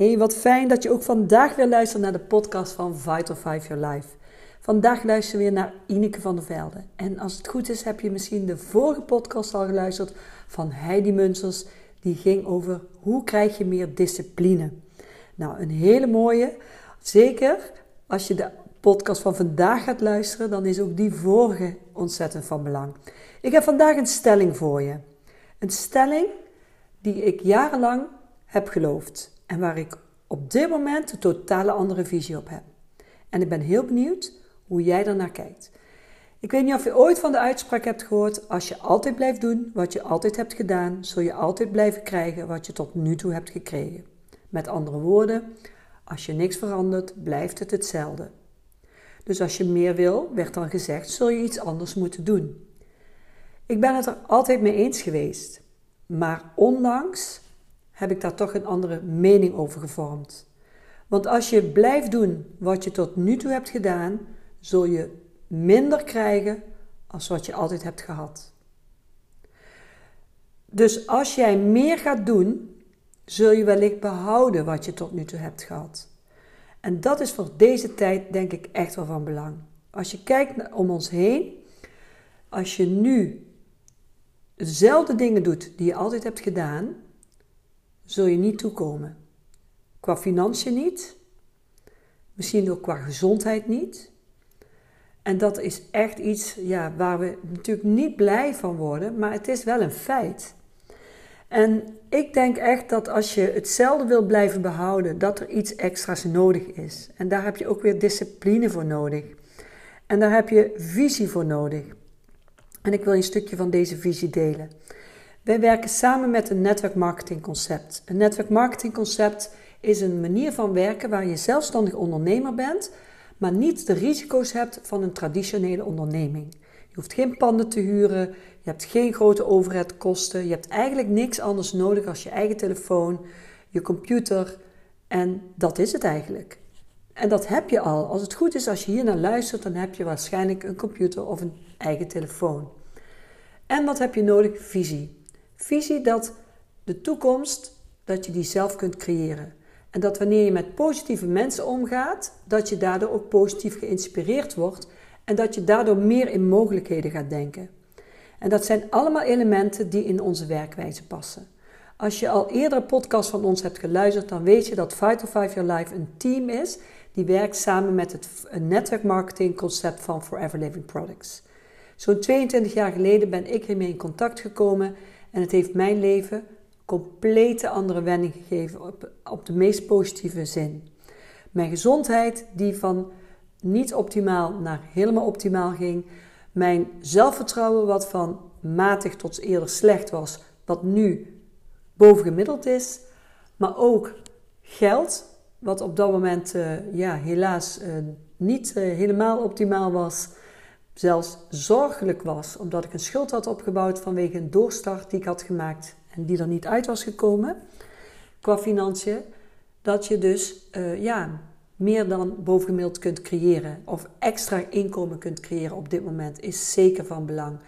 Hey, wat fijn dat je ook vandaag weer luistert naar de podcast van Vital 5 Your Life. Vandaag luister je weer naar Ineke van der Velde. En als het goed is, heb je misschien de vorige podcast al geluisterd van Heidi Munsers. Die ging over hoe krijg je meer discipline. Nou, een hele mooie. Zeker als je de podcast van vandaag gaat luisteren, dan is ook die vorige ontzettend van belang. Ik heb vandaag een stelling voor je. Een stelling die ik jarenlang heb geloofd en waar ik op dit moment een totale andere visie op heb. En ik ben heel benieuwd hoe jij naar kijkt. Ik weet niet of je ooit van de uitspraak hebt gehoord: als je altijd blijft doen wat je altijd hebt gedaan, zul je altijd blijven krijgen wat je tot nu toe hebt gekregen. Met andere woorden, als je niks verandert, blijft het hetzelfde. Dus als je meer wil, werd dan gezegd, zul je iets anders moeten doen. Ik ben het er altijd mee eens geweest, maar onlangs heb ik daar toch een andere mening over gevormd. Want als je blijft doen wat je tot nu toe hebt gedaan, zul je minder krijgen als wat je altijd hebt gehad. Dus als jij meer gaat doen, zul je wellicht behouden wat je tot nu toe hebt gehad. En dat is voor deze tijd denk ik echt wel van belang. Als je kijkt om ons heen, als je nu dezelfde dingen doet die je altijd hebt gedaan, zul je niet toekomen. Qua financiën niet, misschien ook qua gezondheid niet. En dat is echt iets ja, waar we natuurlijk niet blij van worden, maar het is wel een feit. En ik denk echt dat als je hetzelfde wil blijven behouden, dat er iets extra's nodig is. En daar heb je ook weer discipline voor nodig. En daar heb je visie voor nodig. En ik wil een stukje van deze visie delen. Wij werken samen met een netwerkmarketingconcept. Een netwerkmarketingconcept is een manier van werken waar je zelfstandig ondernemer bent, maar niet de risico's hebt van een traditionele onderneming. Je hoeft geen panden te huren, je hebt geen grote overheadkosten, je hebt eigenlijk niks anders nodig als je eigen telefoon, je computer en dat is het eigenlijk. En dat heb je al. Als het goed is, als je hier naar luistert, dan heb je waarschijnlijk een computer of een eigen telefoon. En wat heb je nodig? Visie. Visie dat de toekomst, dat je die zelf kunt creëren. En dat wanneer je met positieve mensen omgaat, dat je daardoor ook positief geïnspireerd wordt en dat je daardoor meer in mogelijkheden gaat denken. En dat zijn allemaal elementen die in onze werkwijze passen. Als je al eerder podcast van ons hebt geluisterd, dan weet je dat Vital 5 Your Life een team is die werkt samen met het netwerkmarketing concept van Forever Living Products. Zo'n 22 jaar geleden ben ik hiermee in contact gekomen en het heeft mijn leven complete andere wending gegeven op, op de meest positieve zin. Mijn gezondheid, die van niet optimaal naar helemaal optimaal ging. Mijn zelfvertrouwen, wat van matig tot eerder slecht was, wat nu bovengemiddeld is. Maar ook geld, wat op dat moment uh, ja, helaas uh, niet uh, helemaal optimaal was. Zelfs zorgelijk was, omdat ik een schuld had opgebouwd vanwege een doorstart die ik had gemaakt en die er niet uit was gekomen qua financiën. Dat je dus ja, meer dan bovengemiddeld kunt creëren of extra inkomen kunt creëren op dit moment is zeker van belang.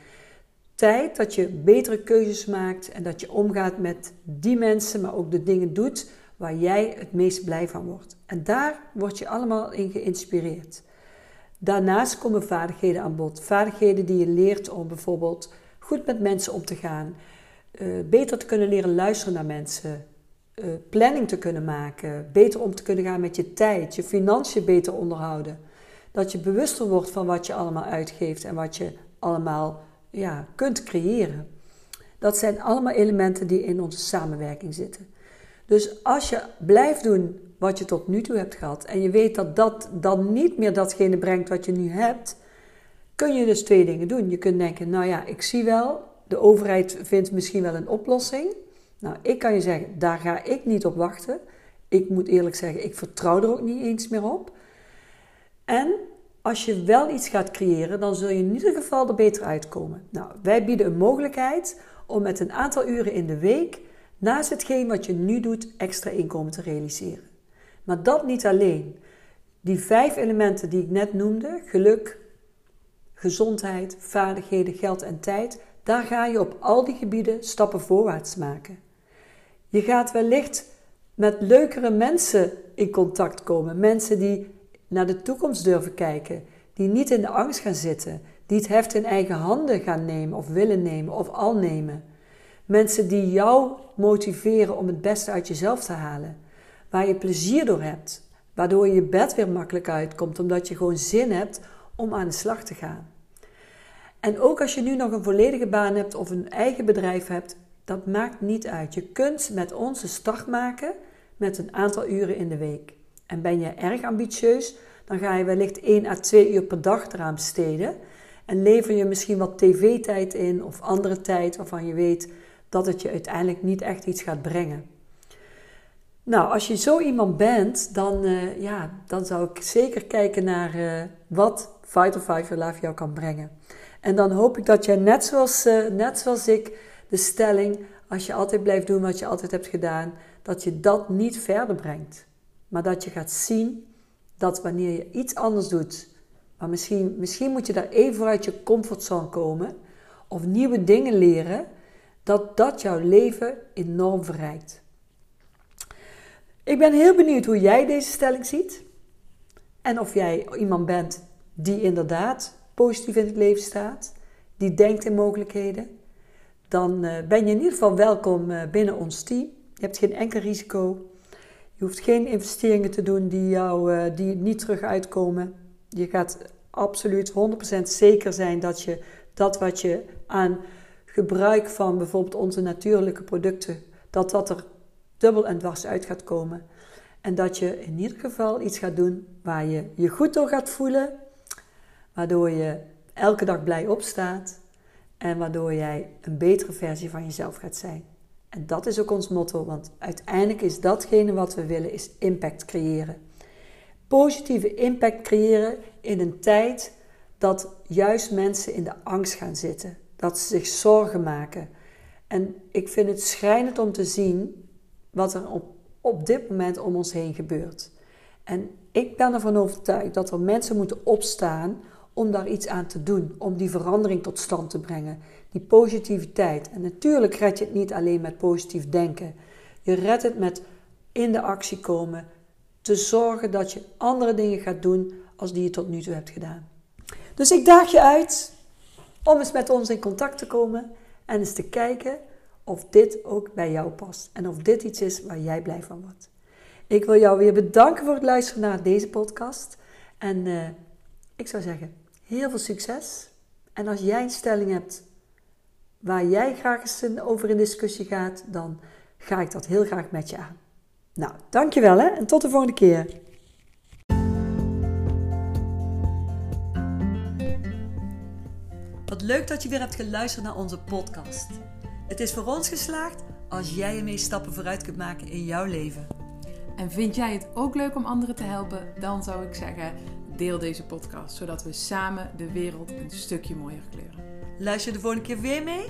Tijd dat je betere keuzes maakt en dat je omgaat met die mensen, maar ook de dingen doet waar jij het meest blij van wordt. En daar word je allemaal in geïnspireerd. Daarnaast komen vaardigheden aan bod. Vaardigheden die je leert om bijvoorbeeld goed met mensen om te gaan, uh, beter te kunnen leren luisteren naar mensen, uh, planning te kunnen maken, beter om te kunnen gaan met je tijd, je financiën beter onderhouden. Dat je bewuster wordt van wat je allemaal uitgeeft en wat je allemaal ja, kunt creëren. Dat zijn allemaal elementen die in onze samenwerking zitten. Dus als je blijft doen wat je tot nu toe hebt gehad en je weet dat dat dan niet meer datgene brengt wat je nu hebt, kun je dus twee dingen doen. Je kunt denken, nou ja, ik zie wel de overheid vindt misschien wel een oplossing. Nou, ik kan je zeggen, daar ga ik niet op wachten. Ik moet eerlijk zeggen, ik vertrouw er ook niet eens meer op. En als je wel iets gaat creëren, dan zul je in ieder geval er beter uitkomen. Nou, wij bieden een mogelijkheid om met een aantal uren in de week, naast hetgeen wat je nu doet, extra inkomen te realiseren. Maar dat niet alleen. Die vijf elementen die ik net noemde, geluk, gezondheid, vaardigheden, geld en tijd, daar ga je op al die gebieden stappen voorwaarts maken. Je gaat wellicht met leukere mensen in contact komen. Mensen die naar de toekomst durven kijken, die niet in de angst gaan zitten, die het heft in eigen handen gaan nemen of willen nemen of al nemen. Mensen die jou motiveren om het beste uit jezelf te halen, waar je plezier door hebt, waardoor je bed weer makkelijk uitkomt, omdat je gewoon zin hebt om aan de slag te gaan. En ook als je nu nog een volledige baan hebt of een eigen bedrijf hebt, dat maakt niet uit. Je kunt met ons een start maken met een aantal uren in de week. En ben je erg ambitieus, dan ga je wellicht 1 à 2 uur per dag eraan besteden. En lever je misschien wat tv-tijd in of andere tijd waarvan je weet dat het je uiteindelijk niet echt iets gaat brengen. Nou, als je zo iemand bent, dan, uh, ja, dan zou ik zeker kijken naar uh, wat Fight or Five Your Life jou kan brengen. En dan hoop ik dat jij net zoals, uh, net zoals ik de stelling, als je altijd blijft doen wat je altijd hebt gedaan, dat je dat niet verder brengt. Maar dat je gaat zien dat wanneer je iets anders doet, maar misschien, misschien moet je daar even uit je comfortzone komen of nieuwe dingen leren, dat dat jouw leven enorm verrijkt. Ik ben heel benieuwd hoe jij deze stelling ziet. En of jij iemand bent die inderdaad positief in het leven staat, die denkt in mogelijkheden. Dan eh, ben je in ieder geval welkom eh, binnen ons team. Je hebt geen enkel risico. Je hoeft geen investeringen te doen die, jou, uh, die niet terug uitkomen. Je gaat absoluut 100% zeker zijn dat je dat wat je aan gebruik van bijvoorbeeld onze natuurlijke producten, dat dat er dubbel en dwars uit gaat komen. En dat je in ieder geval iets gaat doen waar je je goed door gaat voelen, waardoor je elke dag blij opstaat en waardoor jij een betere versie van jezelf gaat zijn. En dat is ook ons motto, want uiteindelijk is datgene wat we willen, is impact creëren. Positieve impact creëren in een tijd dat juist mensen in de angst gaan zitten, dat ze zich zorgen maken. En ik vind het schrijnend om te zien wat er op, op dit moment om ons heen gebeurt. En ik ben ervan overtuigd dat er mensen moeten opstaan om daar iets aan te doen, om die verandering tot stand te brengen, die positiviteit. En natuurlijk red je het niet alleen met positief denken. Je redt het met in de actie komen, te zorgen dat je andere dingen gaat doen als die je tot nu toe hebt gedaan. Dus ik daag je uit om eens met ons in contact te komen en eens te kijken of dit ook bij jou past en of dit iets is waar jij blij van wordt. Ik wil jou weer bedanken voor het luisteren naar deze podcast en uh, ik zou zeggen, heel veel succes. En als jij een stelling hebt waar jij graag eens over in discussie gaat, dan ga ik dat heel graag met je aan. Nou, dankjewel hè en tot de volgende keer. Wat leuk dat je weer hebt geluisterd naar onze podcast. Het is voor ons geslaagd als jij ermee stappen vooruit kunt maken in jouw leven. En vind jij het ook leuk om anderen te helpen? Dan zou ik zeggen, deel deze podcast, zodat we samen de wereld een stukje mooier kleuren. Luister de volgende keer weer mee?